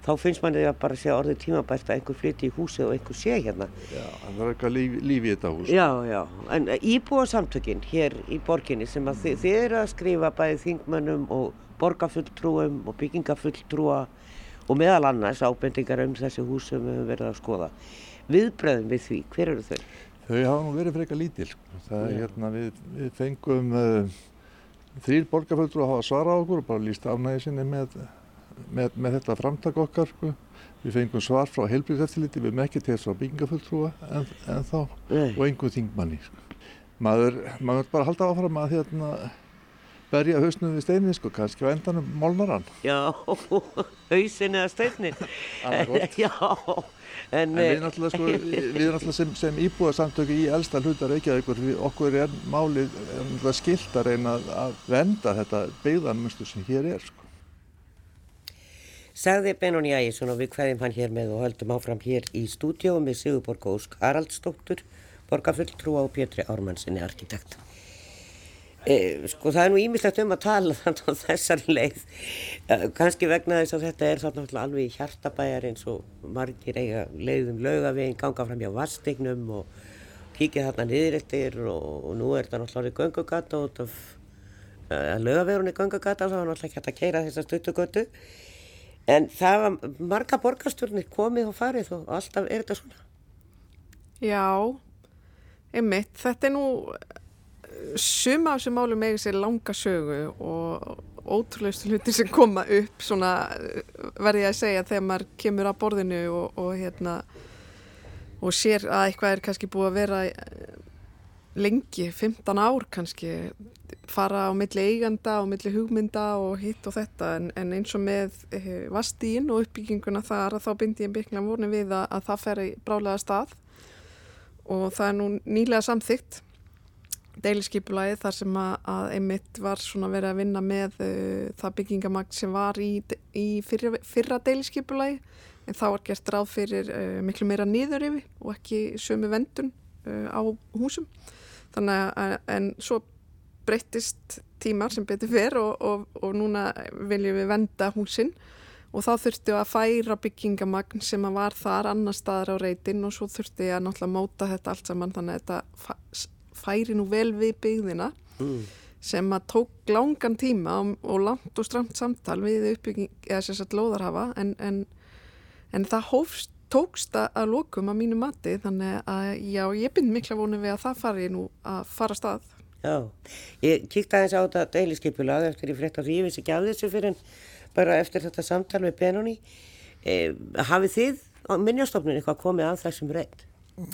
þá finnst manni að bara segja orðið tímabært að einhver flytti í húsið og einhver sé hérna. Já, það er eitthvað líf, líf í þetta hús. Já, já, en íbúa samtökinn hér í borginni sem að þið, þið eru að skrifa bæði þingmönnum og borgarfulltrúum og byggingafulltrúa og meðal annars ábendingar um þessi hús sem við höfum verið að skoða. Viðbröðum við því, hver eru þau? Þau hafa nú verið frekar lítil. Sko. Það er hérna, við, við fengum uh, þrýr borgarfulltrú að hafa svara á okkur og bara líst afnæði sinni með, með, með þetta framtak okkar. Sko. Við fengum svar frá heilbríðseftiliti, við mekkið til þess að byggingafulltrúa en, en þá Nei. og einhver þingmanni. Sko. Maður, maður bara halda áfram að hérna, berja hausnum við steinni, sko, kannski á endanum molnar hann. Já, hausin eða steinnin. Annað Já, en, En við náttúrulega, sko, við náttúrulega sem, sem íbúðarsamtöku í elsta hluta Reykjavíkur, okkur er málið er náttúrulega skilt að reyna að- venda þetta beigðanmustu sem hér er, sko. Sagði Benóni Ægjesson og við hvaðum hann hér með og höldum áfram hér í stúdíu með Sigurborg Ósk Haraldsdóttur, borgarfulltrúa og Pétri Ármannsinni arkitekt. E, sko það er nú ímislegt um að tala þannig á þessar leið, e, kannski vegna þess að þetta er náttúrulega alveg í hjartabæjar eins og margir eiga leiðum laugavegin, ganga fram hjá vastignum og kíkja þarna niður eftir og, og nú er þetta náttúrulega orðið göngugata og þetta að laugavegurinn er göngugata þá er náttúrulega ekki hægt að keira þessa stutugötu. En það var marga borgarstjórnir komið og farið og alltaf er þetta svona. Já, einmitt, þetta er nú suma af þessum málum eiga sér langa sögu og ótrúlegustu hluti sem koma upp svona verði ég að segja þegar maður kemur að borðinu og, og hérna og sér að eitthvað er kannski búið að vera eh, lengi, 15 ár kannski fara á milli eiganda og milli hugmynda og hitt og þetta. En, en eins og með e, vastíin og uppbygginguna þar þá byndi ég byggla vorni við að, að það fer í brálega stað. Og það er nú nýlega samþygt deiliskypulagi þar sem að, einmitt var svona verið að vinna með uh, það byggingamagn sem var í, í fyrra, fyrra deiliskypulagi en þá var gert ráð fyrir uh, miklu meira niður yfir og ekki sömu vendun uh, á húsum. Þannig að en svo breyttist tímar sem betur fyrr og, og, og núna viljum við venda húsin. Og þá þurftu að færa byggingamagn sem að var þar annar staðar á reytin og svo þurftu að náttúrulega móta þetta allt saman. Þannig að þetta færi nú vel við byggðina Mm. sem að tók langan tíma og, og langt og stramt samtal við uppbygging, eða sér satt lóðarhafa en, en, en það hófst, tókst að, að lokum að mínu mati þannig að já, ég bind mikla vonu við að það fari nú að fara stað. Já, ég kíkti aðeins á þetta deiliskypulag eftir ég frétta því ég vissi ekki af þessu fyrir en bara eftir þetta samtal með Benóni. E, hafið þið minnjastofnun eitthvað komið að þessum reynd?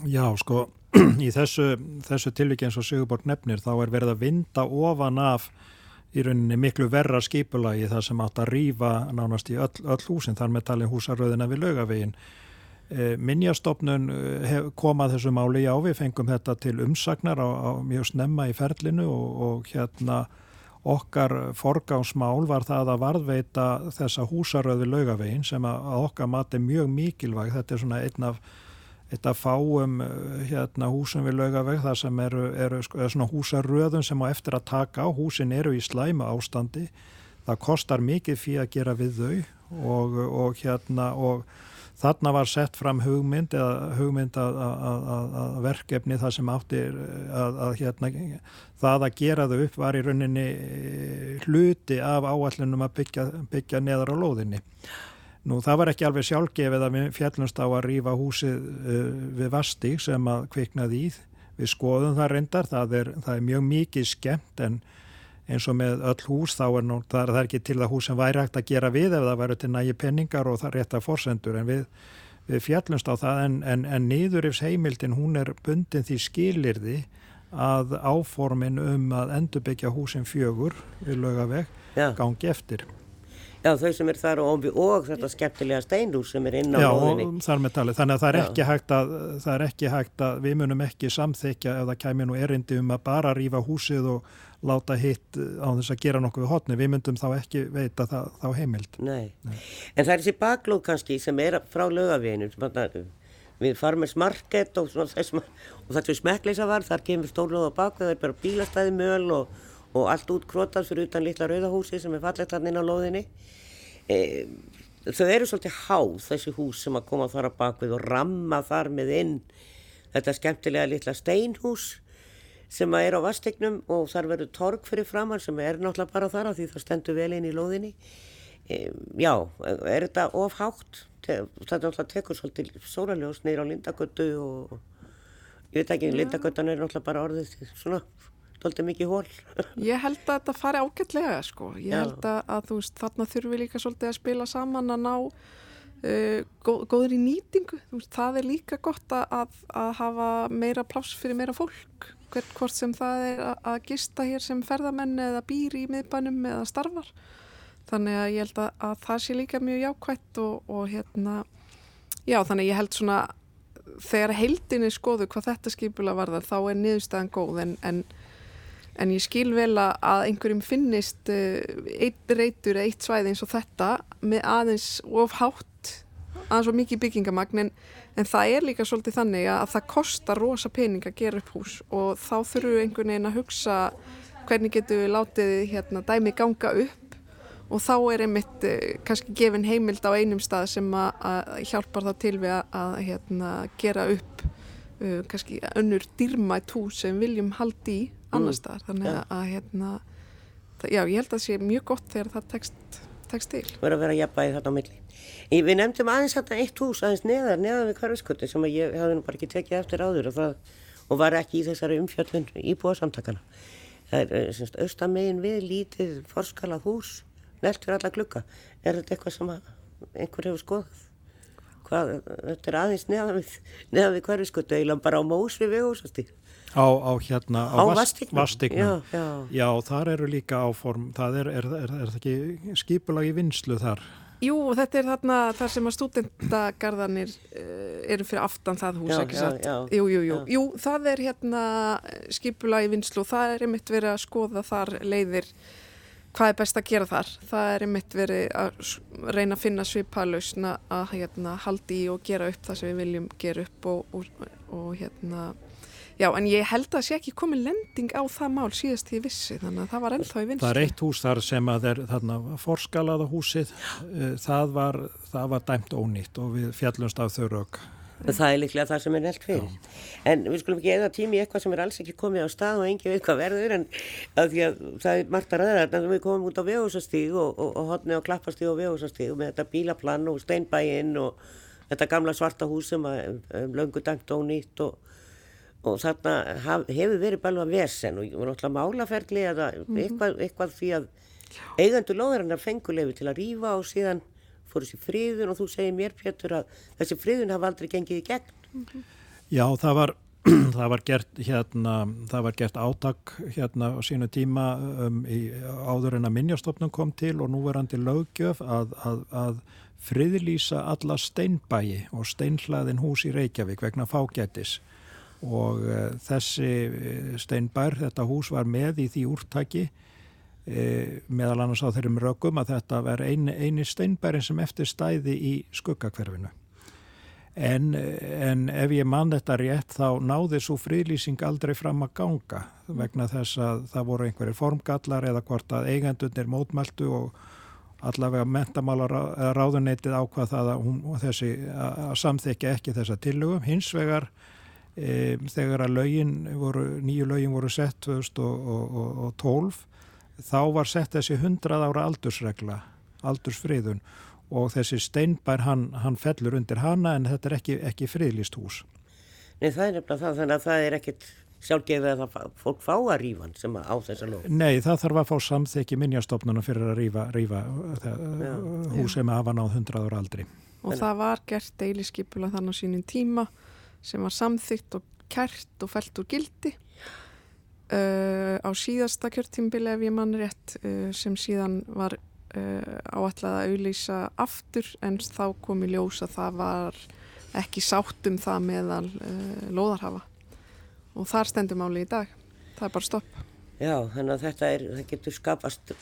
Já, sko, í þessu, þessu tilviki eins og Sigurborg nefnir þá er verið að vinda ofan af í rauninni miklu verra skipulagi þar sem átt að rýfa nánast í öll, öll húsin þar með talin húsaröðina við laugavegin. E, Minjastofnun hef, kom að þessu máli, já við fengum þetta til umsagnar á, á mjög snemma í ferlinu og, og hérna okkar forgámsmál var það að varðveita þessa húsaröðu laugavegin sem að, að okkar mati mjög mikilvæg, þetta er svona einn af eitt af fáum hérna, húsum við laugaveg þar sem eru, eru svona húsaröðum sem á eftir að taka á. Húsin eru í slæma ástandi. Það kostar mikið fyrir að gera við þau og, og, hérna, og þarna var sett fram hugmynd hugmynd að, að, að verkefni það sem átti að hérna, það að gera þau upp var í rauninni hluti af áallunum að byggja, byggja neðar á lóðinni. Nú það var ekki alveg sjálfgefið að við fjallumst á að rýfa húsið uh, við Vastík sem að kviknaði í. Við skoðum það reyndar, það er, það er mjög mikið skemmt en eins og með öll hús þá er nú, það er ekki til það hús sem væri hægt að gera við ef það væri til nægi penningar og það rétt að forsendur en við, við fjallumst á það en, en, en niðurifs heimildin hún er bundin því skilirði að áformin um að endurbyggja húsin fjögur við lögaveg gangi eftir. Já, þau sem er þar og, og þetta skemmtilega steinhús sem er inn á loðinni. Já, þar með talið. Þannig að það er, ekki hægt að, það er ekki hægt að við munum ekki samþykja ef það kæmi nú erindi um að bara rýfa húsið og láta hitt á þess að gera nokkuð við hotni. Við myndum þá ekki veita það, þá heimild. Nei. Nei. En það er þessi baklóð kannski sem er frá lögaveginu við Farmers Market og, og er smekkleisa var, þar kemur stórlóð á baku, það er bara bílastæði möl og, og allt útkrótað fyrir utan litla rauðahúsi sem er fallegt hann inn á lóðinni. E, þau eru svolítið háð þessi hús sem að koma þar að bakvið og ramma þar með inn þetta skemmtilega litla steinhús sem að er á vastegnum og þar verður torg fyrir framann sem er náttúrulega bara þar að því það stendur vel inn í lóðinni. E, já, er þetta ofhátt? Það er náttúrulega tekur svolítið sóraljós neyra á Lindagötu og ég veit ekki, Lindagötan er náttúrulega bara orðið svona svolítið mikið hól. Ég held að þetta fari ágætlega sko. Ég held að, að þú veist þarna þurfi líka svolítið að spila saman að ná uh, góð, góður í nýtingu. Veist, það er líka gott að, að hafa meira pláss fyrir meira fólk. Hvert hvort sem það er að, gista hér sem ferðamenn eða býr í miðbænum eða starfar. Þannig að ég held að, að það sé líka mjög jákvætt og, og hérna, já þannig ég held svona þegar heildinni skoðu hvað þetta skipula varðar þá er niðurstaðan góð en, en En ég skil vel að einhverjum finnist uh, eitt reytur eða eitt svæði eins og þetta með aðeins of hátt, aðeins of mikið byggingamagn. En, en það er líka svolítið þannig að það kostar rosa pening að gera upp hús og þá þurfum við einhvern veginn að hugsa hvernig getum við látið hérna, dæmi ganga upp. Og þá er einmitt uh, kannski gefin heimild á einum stað sem að, að hjálpar þá til við að, hérna, gera upp uh, kannski önnur dýrmætt hús sem viljum haldi í annar staðar þannig ja. að hérna það, já, ég held að það sé mjög gott þegar það tekst, tekst til. Verður að vera jafnbæði þarna á milli. Við nefndum aðeins þetta eitt hús aðeins neðar, neðar við Karviskutti sem ég hefði nú bara ekki tekið eftir áður og, það, og var ekki í þessari umfjöldun íbúa samtakana. Það er eh, semst austamegin við lítið forskalað hús, neltur alla glukka. Er þetta eitthvað sem einhver hefur skoðað? Hvað, þetta er aðeins neðar við, við Karviskutti, eiginlega bara á mós við vegúsastíð. Á, á hérna á, á vastignum já, já. já, þar eru líka áform það er, er, er, er það ekki skipulagi vinslu þar? Jú, þetta er þarna þar sem að stúdendagarðanir uh, eru fyrir aftan það hús, já, ekki satt? jú, jú, jú, jú, það er hérna skipulagi vinslu og það er einmitt verið að skoða þar leiðir hvað er best að gera þar. Það er einmitt verið að reyna að finna svipalausna að hérna haldi í og gera upp það sem við viljum gera upp og, og, og hérna Já, en ég held að það sé ekki komið lending á það mál síðast því vissi, þannig að það var ennþá í vinstu. Það er eitt hús þar sem að er þarna forskalaða húsið, eh, það var, það var dæmt ónýtt og við fjallumst af þau rauk. Það er líklega það sem er nelt fyrir. Já. En við skulum ekki eða tími eitthvað sem er alls ekki komið á stað og engi veit hvað verður en að því að það er margt að ræða þarna við komum út á vegúsastíg og, og, og hodni á klappastíg og vegúsastíg með þetta bílaplan og steinbæinn og þetta gamla svarta hús sem er um, löngu dæmt ónýtt og og þarna haf, hefur verið balva versen og náttúrulega málaferðli eða mm -hmm. eitthvað, eitthvað því að eigandu lóðarinnar fengulefi til að rýfa og síðan fór þessi friðun og þú segir mér Pétur að þessi friðun hafa aldrei gengið í gegn mm -hmm. Já það var það var gert hérna það var gert átak hérna á sínu tíma um, í, áður en að minnjastofnum kom til og nú verandi lögjöf að, að, að friðlýsa alla steinbæi og steinhlaðin hús í Reykjavík vegna fágætis og uh, þessi eh, steinbær, þetta hús var með í því úrtaki uh, meðal annars á þeirrum rökum að þetta var eini, eini steinbærin sem eftir stæði í skuggakverfinu. En, en ef ég mann þetta rétt þá náði svo frílýsing aldrei fram að ganga vegna þess að það voru einhverju formgallar eða hvort að eigendunir mótmæltu og allavega mentamálar ráðuneytið ákvað það að, hún, þessi, að samþykja ekki þessa tillögum. Hins vegar e, þegar að lögin voru, nýju lögin voru sett 2012 þá var sett þessi 100 ára aldursregla, aldursfriðun og þessi steinbær hann, hann fellur undir hana en þetta er ekki, ekki friðlist hús. Nei það er nefnilega það þannig að það er ekkit sjálfgefið að það fólk fá að rýfa hann sem á þessa lóð. Nei það þarf að fá samþekki minnjastofnuna fyrir að rýfa, rýfa hús sem hafa náð 100 ára aldri. Og það var gert deiliskypula þannig á sínum tíma sem var samþygt og kært og fælt úr gildi. Uh, á síðasta kjörtímbili ef ég mann rétt uh, sem síðan var uh, áallega að auðlýsa aftur en þá kom í ljós að það var ekki sátt um það meðal uh, loðarhafa og þar stendur máli í dag. Það er bara stopp. Já, þannig að þetta er, það getur skapast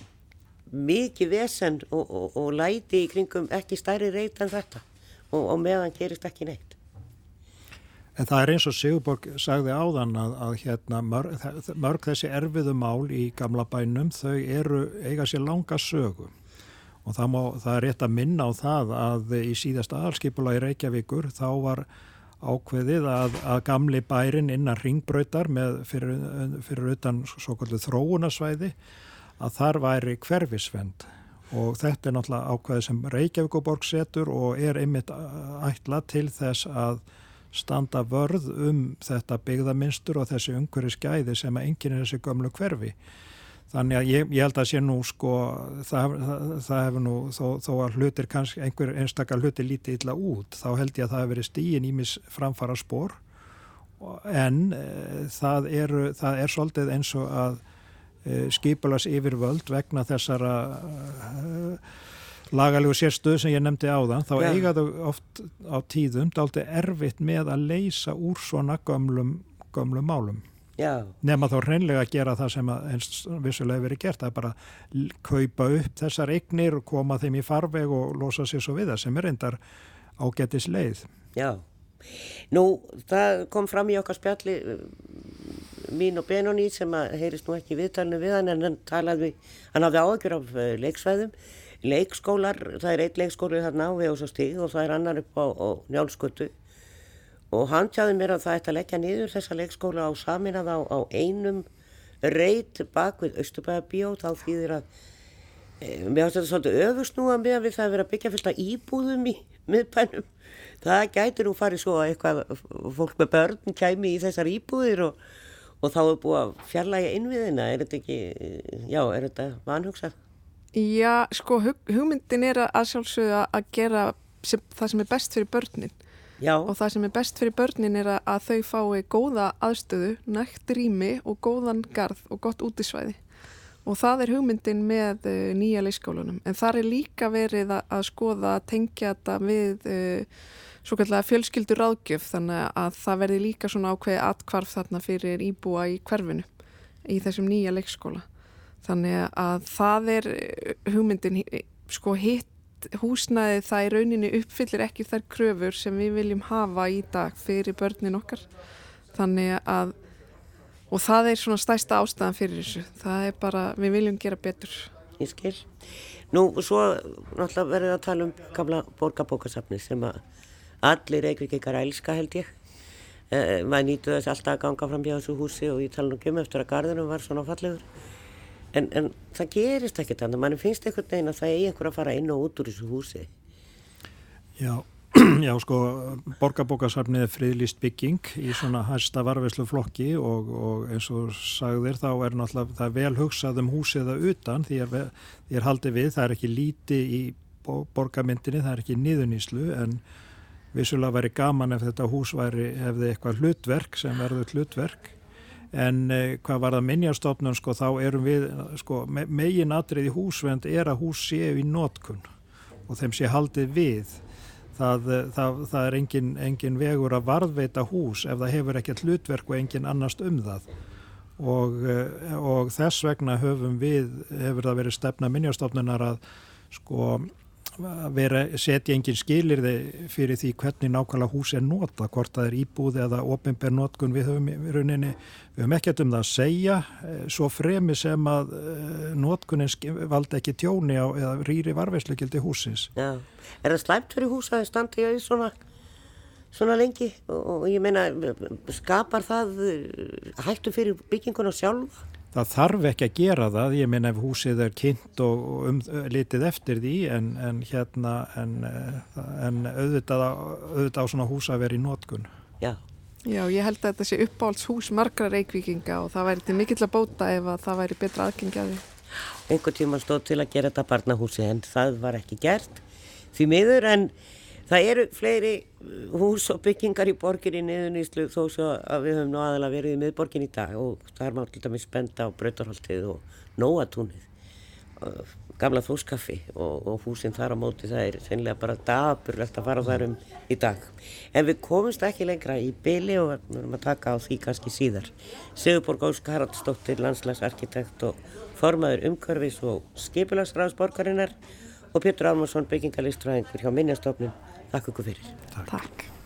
mikið vesen og, og, og læti í kringum ekki stærri reyt en þetta. Og, og meðan gerist ekki neitt En það er eins og Sigurborg sagði áðan að, að hérna, mörg, mörg þessi erfiðu mál í gamla bænum þau eru eiga sér langa sögu. Og það, má, það er rétt að minna á það að í síðasta aðalskipula í Reykjavíkur þá var ákveðið að, að gamli bærin innan ringbröytar fyrir, fyrir utan svo kvöldu þróunasvæði að þar væri hverfisvend og þetta er náttúrulega ákveðið sem Reykjavíkuborg setur og er einmitt ætla til þess að standa vörð um þetta byggðaminstur og þessi umhverju skæði sem að enginn er þessi gömlu hverfi. Þannig að ég, ég held að sé nú sko, það, það, það hefur nú, þó, þó að hlutir kannski, einhver einstakar hluti lítið illa út, þá held ég að það hefur verið stíin ímis framfara spór en e, það, er, það er svolítið eins og að e, skipulas yfirvöld vegna þessara e, lagalegu sérstöð sem ég nefndi á þann, þá ja. eiga þau oft á tíðum daldi erfitt með að leysa úr svona gömlum, gömlum málum. Já. Nefna þá hreinlega að gera það sem vissulega verið gert, það er bara kaupa upp þessar eignir og koma þeim í farveg og losa sér svo við það sem er reyndar ágetis leið. Já, nú það kom fram í okkar spjalli uh, mín og Benóni sem að heyrist nú ekki viðtalinu við hann en hann talaði, hann hafði áökjur af uh, leiksvæðum, leikskólar, það er eitt leikskóli þarna á við og það er annar upp á, á njálskötu og hann tjáði mér að það ætti að leggja niður þessa leikskóla á saminað á, á einum reyt bak við Östubæðabíó þá þýðir að e, mér átti þetta svolítið öfusnúa með að við það að vera byggja fylgta íbúðum í miðbænum. Það gæti nú farið svo að eitthvað fólk með börn kæmi í þessar íbúðir og, og þá er búið að fjarlæga innviðina. Er þetta ekki, já, er þetta vanhugsað? Já, sko hug, hugmyndin er að sjálfsögða að gera sem, það sem er best fyrir börnin. Já. og það sem er best fyrir börnin er að, að þau fái góða aðstöðu, nægt rými og góðan garð og gott útisvæði. Og það er hugmyndin með uh, nýja leyskólunum en þar er líka verið að, að skoða að tengja þetta við uh, svo kallega fjölskyldur ráðgjöf þannig að það verði líka svona ákveði atkvarf þarna fyrir íbúa í hverfinu í þessum nýja leikskóla þannig að það er uh, hugmyndin sko hitt húsnæði það í rauninni uppfyllir ekki þær kröfur sem við viljum hafa í dag fyrir börnin okkar. Þannig að og það er svona stæsta ástæðan fyrir þessu. Það er bara, við viljum gera betur. Ég skil. Nú, svo náttúrulega verður að tala um gamla borgarbókasafni sem að allir reykvíkikar elska held ég. Eh, maður nýtu þess alltaf að ganga fram hjá þessu húsi og ég tala nú um eftir að gardunum var svona fallegur En, en það gerist ekkert þannig, mann finnst einhvern veginn að það er einhver að fara inn og út úr þessu húsi. Já, já sko, borgarbókasafnið er friðlýst bygging í svona hæsta varfislu flokki og, og eins og sagðir þá er náttúrulega það vel hugsað um húsið að utan. Því er, því er haldið við, það er ekki líti í borgarmyndinni, það er ekki niðuníslu en vissulega væri gaman ef þetta hús væri, hefði eitthvað hlutverk sem verður hlutverk en eh, hvað var það minnjastofnun sko þá erum við sko me megin atrið í húsvend er að hús séu í nótkunn og þeim sé haldið við. Það, eh, það, það er engin, engin vegur að varðveita hús ef það hefur ekkert hlutverk og engin annast um það. Og, eh, og þess vegna höfum við, hefur það verið stefna minnjastofnunar að sko vera, setja engin skilirði fyrir því hvernig nákvæmlega hús er nota, hvort það er íbúði eða ofinber notkun við höfum í rauninni, við höfum ekkert um það að segja, eh, svo fremi sem að eh, notkunin valdi ekki tjóni á eða rýri varveislegildi húsins. Já, er það slæmt fyrir hús að standi í svona, svona lengi og, og ég meina skapar það eh, hættu fyrir bygginguna sjálfa? Það þarf ekki að gera það, ég minn ef húsið er kynnt og um, litið eftir því en, en hérna en, en auðvitað, auðvitað á svona hús að vera í nótkun. Já. Já, ég held að þetta sé uppáhalds hús margra reykvikinga og það væri til mikill að bóta ef að það væri betra aðgengjaði. Einhvern tíma stóð til að gera þetta barnahúsi en það var ekki gert því miður en Það eru fleiri uh, hús og byggingar í borgir í niðuníslu þó svo að við höfum nú aðalega verið í miðborgin í dag og það er maður til dæmis spenda á brautarholtið og nóatúnið, uh, gamla þóskaffi og, og húsinn þar á móti það er sennilega bara daburlegt að fara þar um í dag. En við komumst ekki lengra í byli og við höfum að taka á því kannski síðar. Sigurborg Ósk Haraldsdóttir, landslagsarkitekt og formaður umkörfis og skipulagsráðsborgarinnar og Pétur Almarsson, byggingalistræðingur hjá Minnjastofnun Takk okkur fyrir. Takk. Takk.